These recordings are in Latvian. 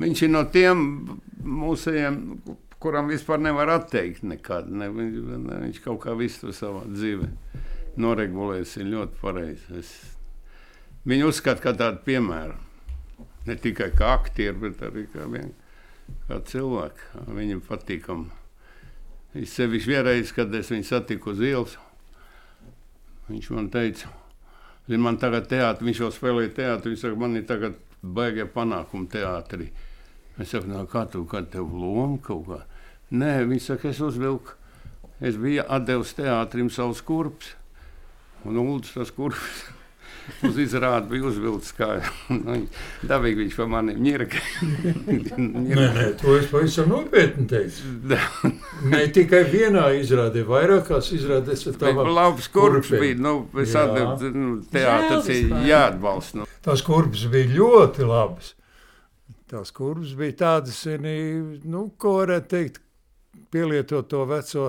Viņš ir no tiem mūsējiem, kuram vispār nevar atteikt nekad. Ne, ne, viņš kaut kā visu savā dzīvē noregulējis, ir ļoti pareizi. Es viņu uzskatu kā tādu piemēru. Ne tikai kā aktieru, bet arī kā, vien, kā cilvēku. Viņam patīkami. Es sevišķi vienreiz, kad es viņu satiku uz ielas, viņš man teica, man tagad teātris, viņš jau spēlēja teātris, viņš saka, man ir tagad baigie panākumi teātrī. Es saku, no, kā tu, kad tev loma kaut kā? Nē, viņš saka, es uzvilku, es biju atdevis teātrim savus kurpes, un Uldis tas kurpes. Uz izrādi bija uzvilkts kā nu, dabīgi. Viņš pa mani ņirka. nē, nē, to es pavisam nopietni teicu. ne tikai vienā izrādē, vairākās izrādēs. Tā bija labs kurps. Bija, nu, es atdevu, nu, teātris ir jāatbalsta. Nu. Tās kurps bija ļoti labas. Tās kurpes bija tādas, nu, ko varētu teikt, pielietot to veco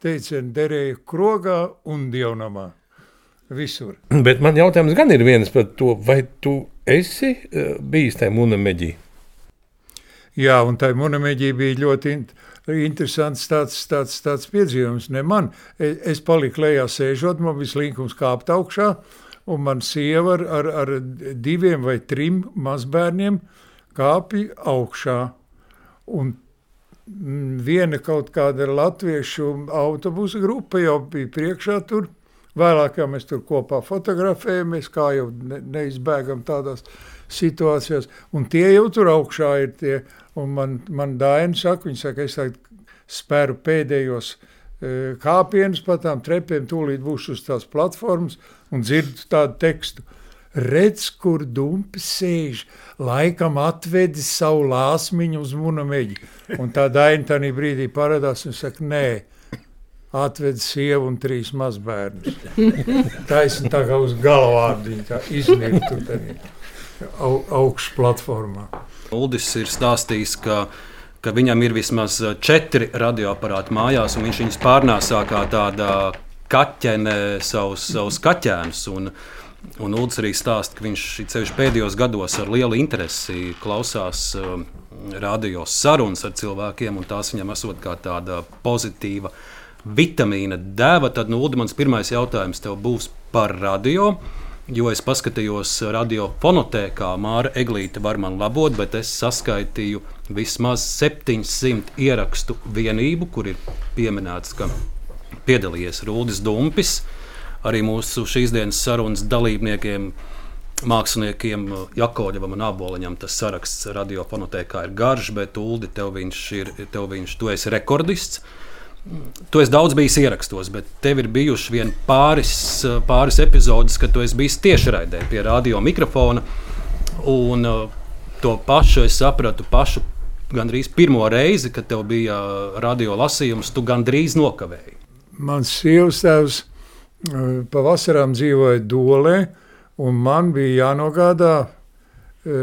teicienu derēju krogā un dievnamā visur. Bet man jautājums gan ir viens par to, vai tu esi uh, bijis tajā munameģī? Jā, un tā munameģī bija ļoti in interesants tāds, tāds, tāds piedzīvums. Ne man, es, es paliku lejā sēžot, man bija slinkums kāpt augšā, un man sieva ar, ar, ar diviem vai trim mazbērniem kāpja augšā. Un viena kaut kāda latviešu autobusa grupa jau bija priekšā tur, Vēlāk jau mēs tur kopā fotografējamies, kā jau ne, neizbēgam tādās situācijās. Un tie jau tur augšā ir tie. Un man, man Daina saka, viņa saka, es tagad spēru pēdējos e, kāpienus pa tām trepēm, tūlīt būšu uz tās platformas un dzirdu tādu tekstu. Redz, kur dumpi sēž, laikam atvedis savu lāsmiņu uz munameģi. Un tā Daina tādā brīdī parādās un saka, nē, atveda sievu un trīs mazbērnus. Taisni tā kā uz galvārdiņa, kā iznīktu au, augšu platformā. Uldis ir stāstījis, ka, ka viņam ir vismaz četri radioaparāti mājās, un viņš viņus pārnēsā kā tāda kaķene savus, savus kaķēnus. Un, un Uldis arī stāsta, ka viņš ceļš pēdējos gados ar lielu interesi klausās uh, radio sarunas ar cilvēkiem, un tās viņam esot kā tāda pozitīva uh, vitamīna deva, tad nu, mans pirmais jautājums tev būs par radio. Jo es paskatījos radiofonotēkā, Māra Eglīte var man labot, bet es saskaitīju vismaz 700 ierakstu vienību, kur ir pieminēts, ka piedalījies Rūdis Dumpis, arī mūsu šīs dienas sarunas dalībniekiem, māksliniekiem Jakoļevam un Aboliņam. Tas saraksts radiofonotēkā ir garš, bet Uldi, tev viņš ir, tev viņš, tu esi rekordists. Tu esi daudz bijis ierakstos, bet tev ir bijuši vien pāris, pāris epizodes, kad tu esi bijis tiešraidē pie radio mikrofona. Un to pašu es sapratu pašu gandrīz pirmo reizi, kad tev bija radio lasījums, tu gandrīz nokavēji. Mans sievas tēvs pavasarām dzīvoja Dolē, un man bija jānogādā uh,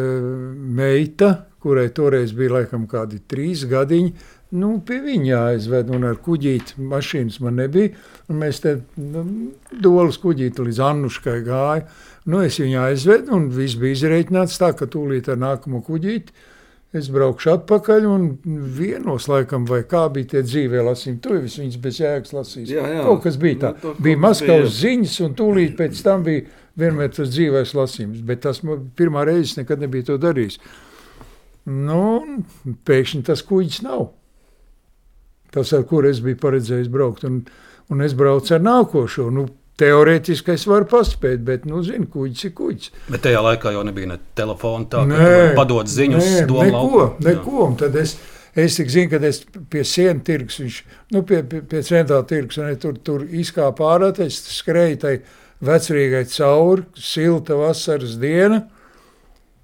meita, kurai toreiz bija laikam kādi trīs gadiņi, Nu, pie viņa aizved, un ar kuģīti mašīnas man nebija. Mēs te nu, dolas kuģīti līdz Annuškai gāja. Nu, es viņu aizvedu, un viss bija izreikināts tā, ka tūlīt ar nākamo kuģīti es braukšu atpakaļ un vienos laikam, vai kā bija tie dzīvē lasījumi. Tu esi viņas bez jēgas lasījis. Jā, jā. Kaut kas bija tā. Nu, bija Maskavas ziņas, un tūlīt pēc tam bija vienmēr tas dzīvēs lasījums. Bet tas pirmā reize nekad nebija to darījis. Nu, pēkšņi tas kuģis nav tas, ar kur es biju paredzējis braukt. Un, un es braucu ar nākošo. Nu, Teorētiski es varu paspēt, bet, nu, zinu, kuģis ir kuģis. Bet tajā laikā jau nebija ne telefona, tā kā padot ziņas, nē, neko, neko. Un tad es, es tik zinu, ka es pie sienu tirgus, viņš, nu, pie, pie, pie centrāla tirgus, un tur, tur izkāpa ārā, es skrēju tai vecrīgai cauri, silta vasaras diena,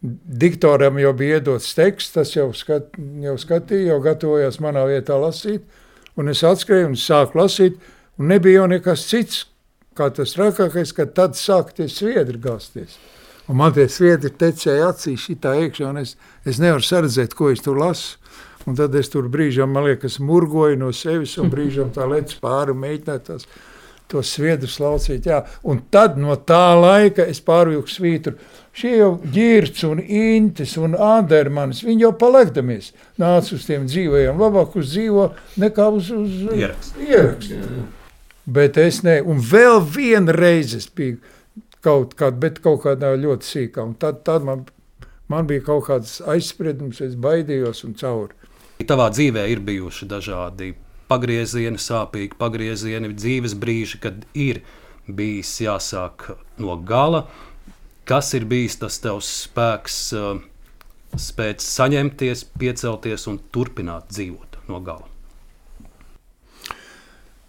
Diktoram jau bija iedots teksts, tas jau, skat, jau skatīja, jau gatavojās manā vietā lasīt. Un es atskrēju un sāku lasīt, un nebija jau nekas cits, kā tas trakākais, ka tad sāk tie sviedri gāzties. Un man tie sviedri tecēja acīs šitā iekšā, un es, es nevaru saredzēt, ko es tur lasu. Un tad es tur brīžam, man liekas, murgoju no sevis, un brīžam tā lec pāri mēģināt tās to sviedrus laucīt. Jā. Un tad no tā laika es pārvilku svītru. Šie jau ģērts un intis un ādermanis, viņi jau palekdamies nāca uz tiem dzīvajiem. Labāk uz dzīvo nekā uz, uz Ierakstu. ierakstu. Bet es ne, un vēl viena reize es biju kaut kādā, bet kaut kādā ļoti sīkā. Un tad, tad man, man bija kaut kāds aizspriedums, es baidījos un cauri. Tavā dzīvē ir bijuši dažādi pagriezieni, sāpīgi pagriezieni, dzīves brīži, kad ir bijis jāsāk no gala. Kas ir bijis tas tavs spēks, uh, spēt saņemties, piecelties un turpināt dzīvot no gala?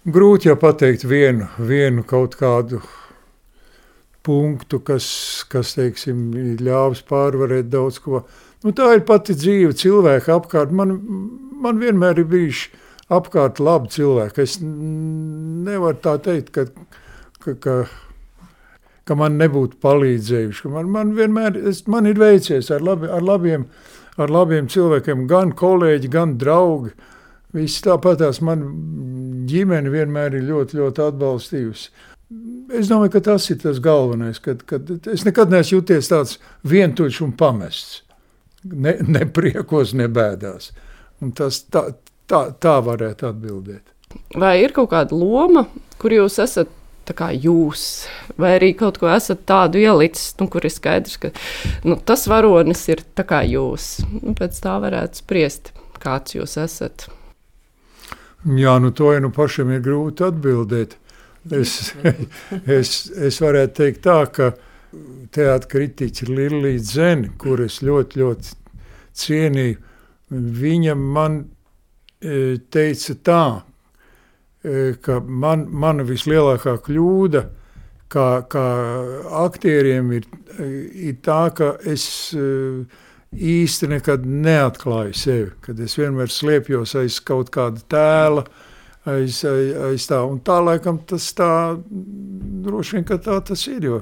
Grūti jau pateikt vienu, vienu kaut kādu punktu, kas, kas teiksim, ļāvis pārvarēt daudz ko. Nu, tā ir pati dzīve, cilvēki apkārt. Man, man vienmēr ir bijuši apkārt labi cilvēki. Es nevaru tā teikt, ka, ka, ka, ka man nebūtu palīdzējuši. Man, man vienmēr es, man ir veicies ar, labi, ar, labiem, ar labiem cilvēkiem, gan kolēģi, gan draugi. Viss tāpat tās man ģimene vienmēr ir ļoti, ļoti atbalstījusi. Es domāju, ka tas ir tas galvenais, kad, kad es nekad neesmu jūties tāds vientuļš un pamests. Ne, ne priekos, ne bēdās. Un tas tā, tā, tā varētu atbildēt. Vai ir kaut kāda loma, kur jūs esat kā jūs, vai arī kaut ko esat tādu ielicis, nu, kur ir skaidrs, ka nu, tas varonis ir tā kā jūs. Nu, pēc tā varētu spriest, kāds jūs esat. Jā, nu to jau nu pašam ir grūti atbildēt. Es, es, es varētu teikt tā, ka teātris kritiķis Lilija Zene, kur es ļoti, ļoti cienīju, viņa man e, teica tā, e, ka man, mana vislielākā kļūda kā, kā aktieriem ir, ir tā, ka es e, īsti nekad neatklāju sevi, kad es vienmēr slēpjos aiz kaut kāda tēla, aiz, aiz, aiz tā. Un tā laikam tas tā, droši vien, ka tā tas ir, jo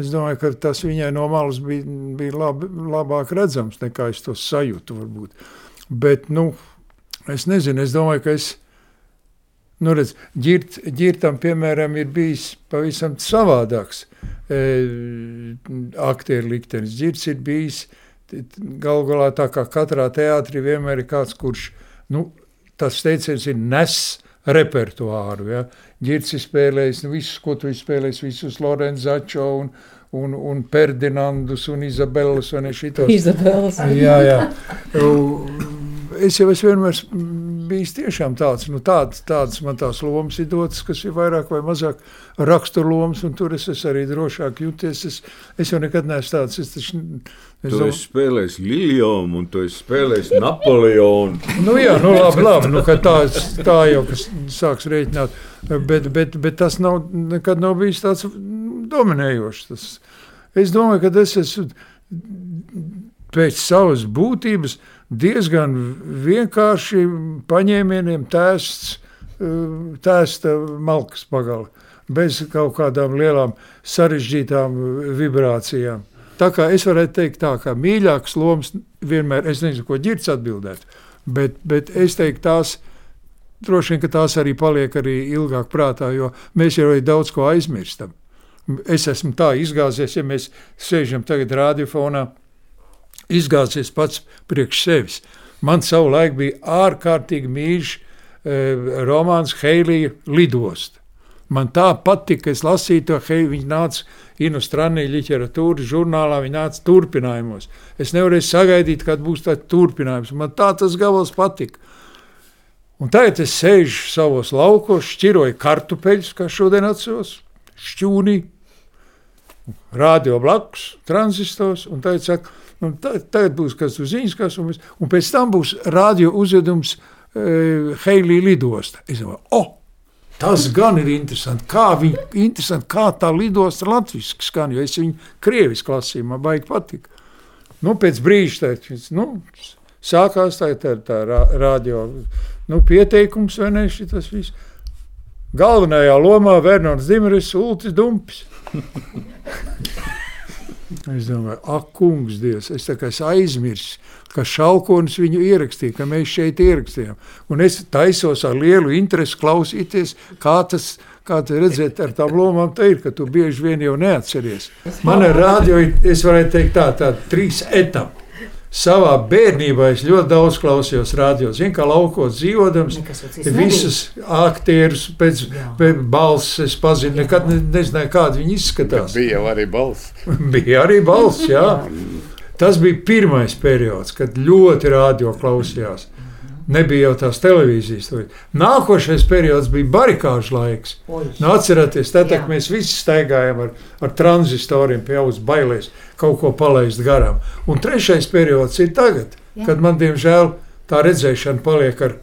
es domāju, ka tas viņai no malas bija, bija labi, labāk redzams, nekā es to sajūtu varbūt. Bet, nu, es nezinu, es domāju, ka es, nu redz, ģirt, ģirtam, piemēram, ir bijis pavisam savādāks e, aktieru liktenis. Ģirts ir bijis, Galu galā tā kā katrā teātrī vienmēr ir kāds, kurš, nu, tas teiciens ir nes repertuāru, ja. Ģirci spēlējis, nu, visus, ko tu spēlējis, visus Lorenzačo un, un, un Perdinandus un Izabellas un šitos. Izabels. Jā, jā. Es jau esmu vienmēr bijis tiešām tāds, nu tāds, tāds man tās lomas ir dotas, kas ir vairāk vai mazāk raksturlomas, un tur es esmu arī drošāk jūties. Es, es jau nekad neesmu tāds, es taču... Es Tu domāju- esi spēlējis Liljonu, un tu esi spēlējis Napoleonu. Nu, jā, nu, labi, labi nu, ka tā, tā jau kas sāks rēķināt. Bet, bet, bet tas nav, nekad nav bijis tāds dominējošs. Tas, es domāju, ka es esmu pēc savas būtības diezgan vienkārši paņēmieniem tēsts, eh, tēsta malkas pagala, bez kaut kādām lielām sarežģītām vibrācijām. Tā kā es varētu teikt, tā kā mīļākas lomas vienmēr, es nezinu, ko ģirts atbildēt, bet, bet es teiktu, tās droši vien, ka tās arī paliek arī ilgāk prātā, jo mēs jau arī daudz ko aizmirstam. Es esmu tā izgāzies, ja mēs sēžam tagad radiofonā, izgāzies pats priekš sevis. Man savulaik bija ārkārtīgi mīļš e, romāns Heilija lidost. Man tā patika, es lasīju to Heiliju, viņa nāca Inostranī literatūras žurnālā, viņa nāca turpinājumos. Es nevarēju sagaidīt, kad būs tāds turpinājums. Man tā tas gabals patika. Un tagad es sēžu savos laukos, šķiroju kartupeļus, kā šodien atceros, šķūnī, radio blakus, tranzistors, un tagad saka, nu, ta- tagad būs kas uz ziņas, kas un, un pēc tam būs radio uzvedums e, Heilī lidosta. Es domāju, o, tas gan ir interesanti, kā, viņi, interesanti, kā tā lidosta latviski skan, jo es viņu krieviski lasīju, man baigi patika. Nu, pēc brīža tā, nu, sākās tā, tā, tā ra- radio nu, pieteikums, vai ne, šitas viss. Galvenajā lomā Vernons Dimris, Ultis Dumpis. Es domāju, ak, kungs, Dievs, es tā es aizmirsu, ka Šalkonis viņu ierakstīja, ka mēs šeit ierakstījām. Un es taisos ar lielu interesi klausīties, kā tas Kā te redzēt, ar tām lomām te ir, ka tu bieži vien jau neatceries. Man ir rādio, es varētu teikt tā, tā trīs etapi. Savā bērnībā es ļoti daudz klausījos radio. Zinu, kā laukos dzīvodams, visus aktierus pēc, pēc balss es pazinu. Nekad ne, nezināju, kāda viņi izskatās. Bet bija arī balss. bija arī balss, jā. Tas bija pirmais periods, kad ļoti radio klausījās. Nebija jau tās televīzijas. Nākošais periods bija barikāžu laiks. Nu, atcerieties, tad, mēs visi staigājām ar, ar tranzistoriem pie auss bailēs kaut ko palaist garām. Un trešais periods ir tagad, Jā. kad man, diemžēl, tā redzēšana paliek ar,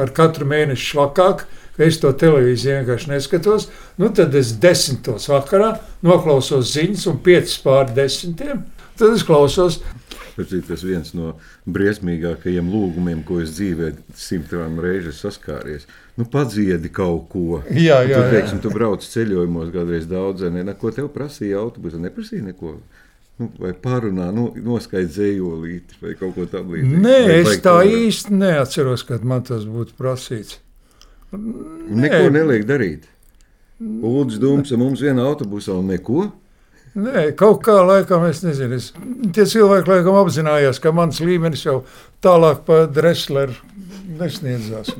ar katru mēnešu švakāk. Es to televīziju vienkārši neskatos. Nu, tad es desmitos vakarā noklausos ziņas, un piecas pār desmitiem. Tad es klausos Tas viens no briesmīgākajiem lūgumiem, ko es dzīvē simtām reizes saskāries. Nu, padziedi kaut ko. Jā, jā. Tu, teiksim, tu brauc ceļojumos kādreiz daudz, ne, ko tev prasīja autobusu, neprasīja neko. Nu, vai pārunā, nu, noskaidro zējolīti vai kaut ko tādu līdzīgu. Nē, vai es tā kaut... īsti neatceros, kad man tas būtu prasīts. Nē. Neko neliek darīt. Lūdzu, dūms, mums vienā autobusā un neko. Nē, kaut kā laikam es nezinu. Es, tie cilvēki laikam apzinājās, ka mans līmenis jau tālāk pa Dresleru nesniedzās.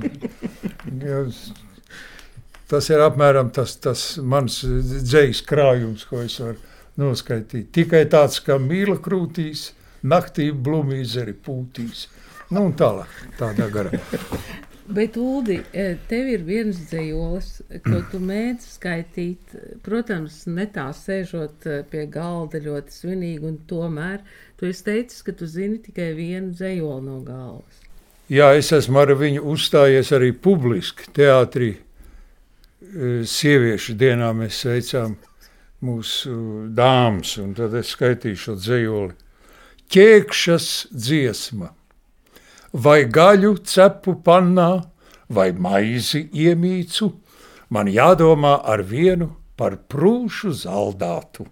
tas ir apmēram tas, tas mans dzējas krājums, ko es varu noskaitīt. Tikai tāds, ka mīla krūtīs, naktī blūmīs arī pūtīs. Nu, un tālāk, tādā garā. Bet, Ulu, e, tev ir viens dzīslis, ko tu mēģini skaitīt. Protams, ne tā sēžot e, pie galda ļoti svinīgi, un tomēr tu esi teicis, ka tu zini tikai vienu dzīslu no galvas. Jā, es esmu ar viņu uzstājies arī publiski teātrī. E, sieviešu dienā mēs sveicām mūsu dāmas, un tad es skaitīšu šo dzīsli. Ķēkšas dziesma vai gaļu cepu pannā, vai maizi iemīcu, man jādomā ar vienu par prūšu zaldātu.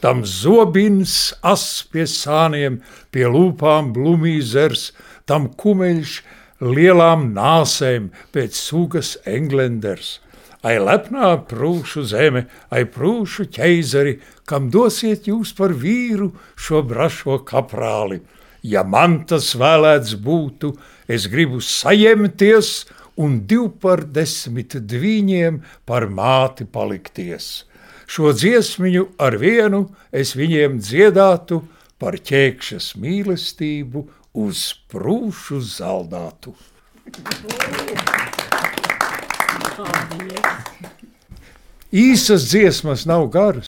Tam zobins as pie sāniem, pie lūpām blumīzers, tam kumeļš lielām nāsēm pēc sugas englenders. Ai lepnā prūšu zeme, ai prūšu ķeizari, kam dosiet jūs par vīru šo brašo kaprāli – ja man tas vēlēts būtu, es gribu sajemties un div par desmit dviņiem par māti palikties. Šo dziesmiņu ar vienu es viņiem dziedātu par ķēkšas mīlestību uz prūšu zaldātu. Īsas dziesmas nav garas.